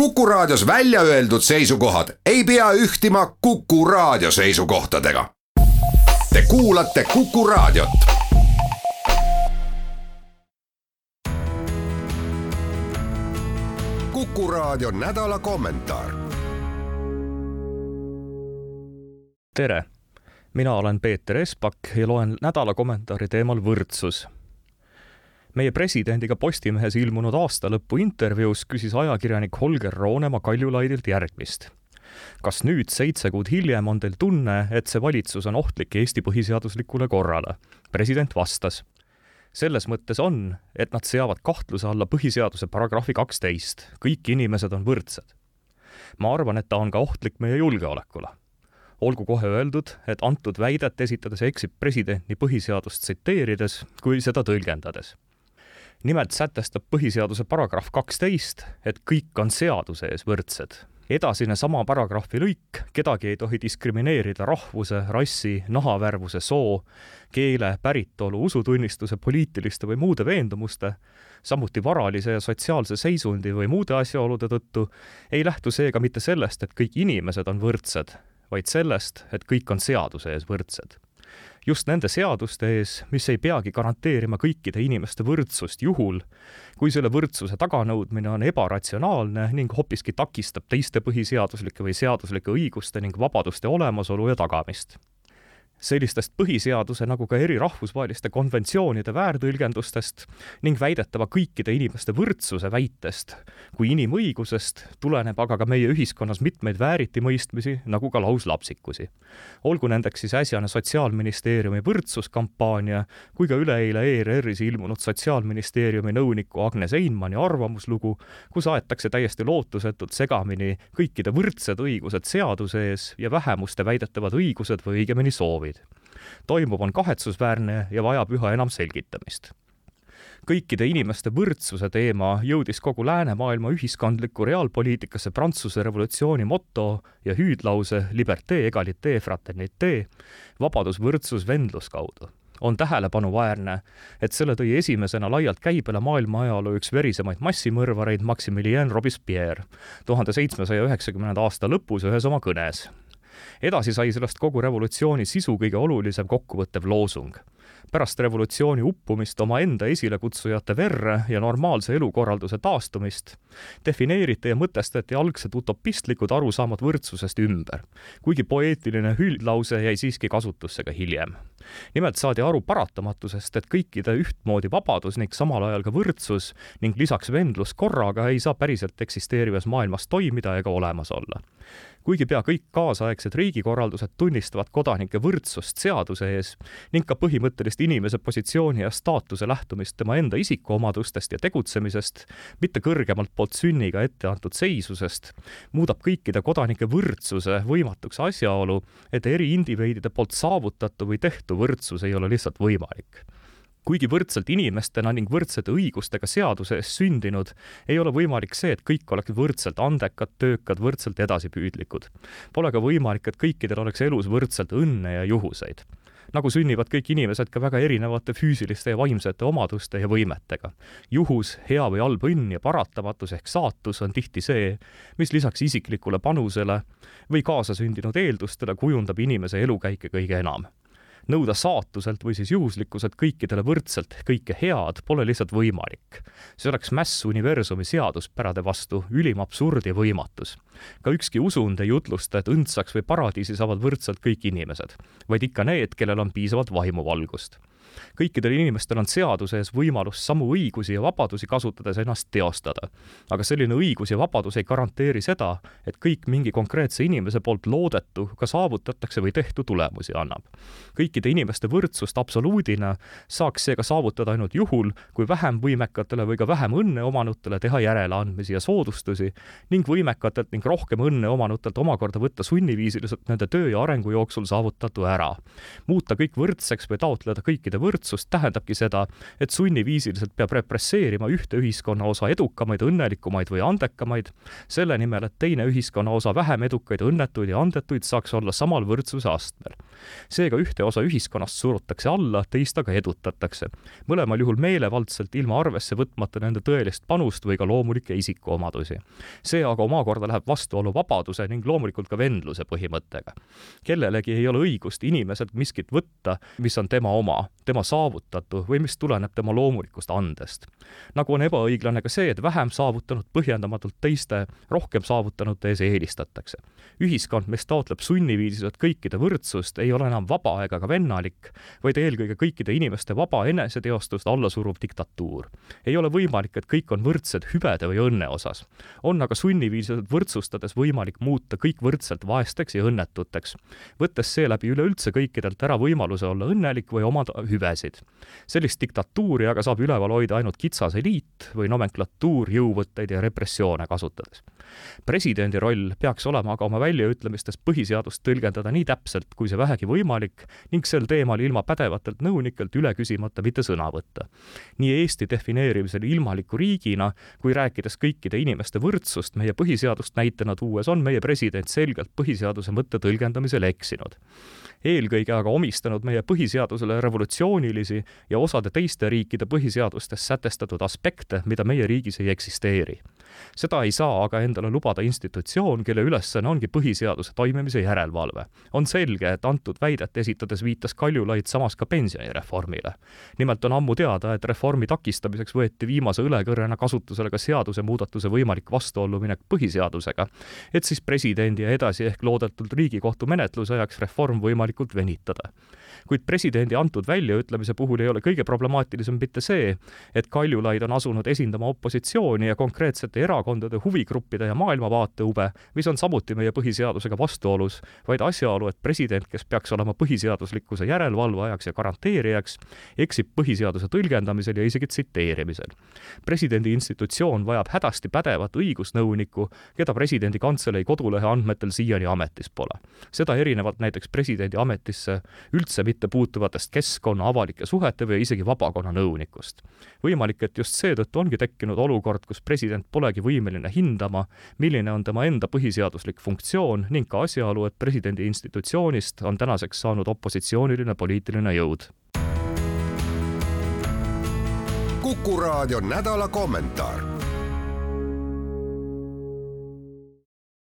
Kuku Raadios välja öeldud seisukohad ei pea ühtima Kuku Raadio seisukohtadega. Te kuulate Kuku Raadiot. kuku Raadio nädala kommentaar. tere, mina olen Peeter Espak ja loen nädala kommentaari teemal võrdsus meie presidendiga Postimehes ilmunud aastalõpu intervjuus küsis ajakirjanik Holger Roonemaa Kaljulaidilt järgmist. kas nüüd, seitse kuud hiljem, on teil tunne, et see valitsus on ohtlik Eesti põhiseaduslikule korrale? president vastas. selles mõttes on, et nad seavad kahtluse alla põhiseaduse paragrahvi kaksteist, kõik inimesed on võrdsed. ma arvan, et ta on ka ohtlik meie julgeolekule olgu kohe öeldud, et antud väidet esitades eksib president nii põhiseadust tsiteerides kui seda tõlgendades nimelt sätestab põhiseaduse paragrahv kaksteist, et kõik on seaduse ees võrdsed. edasine sama paragrahvi lõik, kedagi ei tohi diskrimineerida rahvuse, rassi, nahavärvuse, soo, keele, päritolu, usutunnistuse, poliitiliste või muude veendumuste, samuti varalise ja sotsiaalse seisundi või muude asjaolude tõttu, ei lähtu seega mitte sellest, et kõik inimesed on võrdsed, vaid sellest, et kõik on seaduse ees võrdsed just nende seaduste ees, mis ei peagi garanteerima kõikide inimeste võrdsust juhul, kui selle võrdsuse taganõudmine on ebaratsionaalne ning hoopiski takistab teiste põhiseaduslike või seaduslike õiguste ning vabaduste olemasolu ja tagamist sellistest põhiseaduse nagu ka eri rahvusvaheliste konventsioonide väärtõlgendustest ning väidetava kõikide inimeste võrdsuse väitest kui inimõigusest tuleneb aga ka meie ühiskonnas mitmeid vääritimõistmisi, nagu ka lauslapsikusi. olgu nendeks siis äsjane Sotsiaalministeeriumi võrdsuskampaania kui ka üleeile ERR-is ilmunud Sotsiaalministeeriumi nõuniku Agnes Einmani arvamuslugu, kus aetakse täiesti lootusetult segamini kõikide võrdsed õigused seaduse ees ja vähemuste väidetavad õigused või õigemini soovid soovid. toimuv on kahetsusväärne ja vajab üha enam selgitamist kõikide inimeste võrdsuse teema jõudis kogu läänemaailma ühiskondlikku reaalpoliitikasse Prantsuse revolutsiooni moto ja hüüdlause liberté, egalité, fraternité, vabadus, võrdsus, vendlus kaudu. on tähelepanuväärne, et selle tõi esimesena laialt käibele maailma ajaloo üks verisemaid massimõrvareid Maximilien Robespierre tuhande seitsmesaja üheksakümnenda aasta lõpus ühes oma kõnes edasi sai sellest kogu revolutsiooni sisu kõige olulisem kokkuvõttev loosung. pärast revolutsiooni uppumist omaenda esilekutsujate verre ja normaalse elukorralduse taastumist defineeriti ja mõtestati algsed utopistlikud arusaamad võrdsusest ümber, kuigi poeetiline hüüdlause jäi siiski kasutusse ka hiljem nimelt saadi aru paratamatusest, et kõikide ühtmoodi vabadus ning samal ajal ka võrdsus ning lisaks vendlus korraga ei saa päriselt eksisteerivas maailmas toimida ega olemas olla kuigi pea kõik kaasaegsed riigikorraldused tunnistavad kodanike võrdsust seaduse ees ning ka põhimõttelist inimese positsiooni ja staatuse lähtumist tema enda isikuomadustest ja tegutsemisest, mitte kõrgemalt poolt sünniga ette antud seisusest, muudab kõikide kodanike võrdsuse võimatuks asjaolu, et eri indiviidide poolt saavutatu või tehtu võrdsus ei ole lihtsalt võimalik kuigi võrdselt inimestena ning võrdsete õigustega seaduse ees sündinud, ei ole võimalik see, et kõik oleks võrdselt andekad, töökad, võrdselt edasipüüdlikud. Pole ka võimalik, et kõikidel oleks elus võrdselt õnne ja juhuseid nagu sünnivad kõik inimesed ka väga erinevate füüsiliste ja vaimsete omaduste ja võimetega. juhus, hea või halb õnn ja paratamatus ehk saatus on tihti see, mis lisaks isiklikule panusele või kaasasündinud eeldustele kujundab inimese elukäike kõige enam nõuda saatuselt või siis juhuslikkuselt kõikidele võrdselt kõike head pole lihtsalt võimalik. see oleks mäss universumi seaduspärade vastu, ülim absurd ja võimatus. ka ükski usund ei jutlusta, et õndsaks või paradiisi saavad võrdselt kõik inimesed, vaid ikka need, kellel on piisavalt vaimuvalgust kõikidel inimestel on seaduse ees võimalus samu õigusi ja vabadusi kasutades ennast teostada. aga selline õigus ja vabadus ei garanteeri seda, et kõik mingi konkreetse inimese poolt loodetu ka saavutatakse või tehtu tulemusi annab. kõikide inimeste võrdsust absoluudina saaks seega saavutada ainult juhul, kui vähem võimekatele või ka vähem õnne omanutele teha järeleandmisi ja soodustusi ning võimekatelt ning rohkem õnne omanutelt omakorda võtta sunniviisiliselt nende töö ja arengu jooksul saavutatu ära. muuta kõik võrdseks või taotleda kõikide kõikide võrdsust tähendabki seda, et sunniviisiliselt peab represseerima ühte ühiskonnaosa edukamaid, õnnelikumaid või andekamaid, selle nimel, et teine ühiskonnaosa vähem edukaid, õnnetuid ja andetuid saaks olla samal võrdsuse astmel. seega ühte osa ühiskonnast surutakse alla, teist aga edutatakse. mõlemal juhul meelevaldselt, ilma arvesse võtmata nende tõelist panust või ka loomulikke isikuomadusi. see aga omakorda läheb vastuollu vabaduse ning loomulikult ka vendluse põhimõttega. kellelegi ei ole õigust inimeselt miskit võtta, mis on tema oma, tema saavutatu või mis tuleneb tema loomulikust andest. nagu on ebaõiglane ka see, et vähem saavutanud põhjendamatult teiste rohkem saavutanute ees eelistatakse. ühiskond, mis taotleb sunniviisiliselt kõikide võrdsust, ei ole enam vaba ega ka vennalik, vaid eelkõige kõikide inimeste vaba eneseteostust alla suruv diktatuur. ei ole võimalik, et kõik on võrdsed hüvede või õnne osas. on aga sunniviisiliselt võrdsustades võimalik muuta kõik võrdselt vaesteks ja õnnetuteks, võttes seeläbi üleüldse kõikidelt ära võimaluse olla õnnelik või omada hüvesid. Sellist diktatuuri aga saab üleval hoida ainult kitsas eliit või nomenklatuur jõuvõtteid ja repressioone kasutades. Presidendi roll peaks olema aga oma väljaütlemistes põhiseadust tõlgendada nii täpselt, kui see vähegi võimalik ning sel teemal ilma pädevatelt nõunikelt üle küsimata mitte sõna võtta. nii Eesti defineerimisel ilmaliku riigina kui rääkides kõikide inimeste võrdsust meie põhiseadust näitena tuues on meie president selgelt põhiseaduse mõtte tõlgendamisel eksinud. Eelkõige aga omistanud meie põhiseadusele revolutsioonilisi ja osade teiste riikide põhiseadustes sätestatud aspekte, mida meie riigis ei eksisteeri. Seda ei saa aga endale lubada institutsioon, kelle ülesanne ongi põhiseaduse toimimise järelevalve. on selge, et antud väidet esitades viitas Kaljulaid samas ka pensionireformile. nimelt on ammu teada, et reformi takistamiseks võeti viimase õlekõrrena kasutusele ka seadusemuudatuse võimalik vastuollu minek põhiseadusega, et siis presidendi ja edasi ehk loodetult Riigikohtu menetluse ajaks reform võimalikult venitada kuid presidendi antud väljaütlemise puhul ei ole kõige problemaatilisem mitte see, et Kaljulaid on asunud esindama opositsiooni ja konkreetsete erakondade, huvigruppide ja maailmavaate hube, mis on samuti meie põhiseadusega vastuolus, vaid asjaolu, et president, kes peaks olema põhiseaduslikkuse järelevalvajaks ja garanteerijaks, eksib põhiseaduse tõlgendamisel ja isegi tsiteerimisel. presidendi institutsioon vajab hädasti pädevat õigusnõunikku, keda presidendi kantselei kodulehe andmetel siiani ametis pole. seda erinevalt näiteks presidendi ametisse üldse mitte puutuvatest keskkonna, avalike suhete või isegi vabakonna nõunikust. võimalik, et just seetõttu ongi tekkinud olukord, kus president polegi võimeline hindama, milline on tema enda põhiseaduslik funktsioon ning ka asjaolu, et presidendi institutsioonist on tänaseks saanud opositsiooniline poliitiline jõud. kuku raadio nädala kommentaar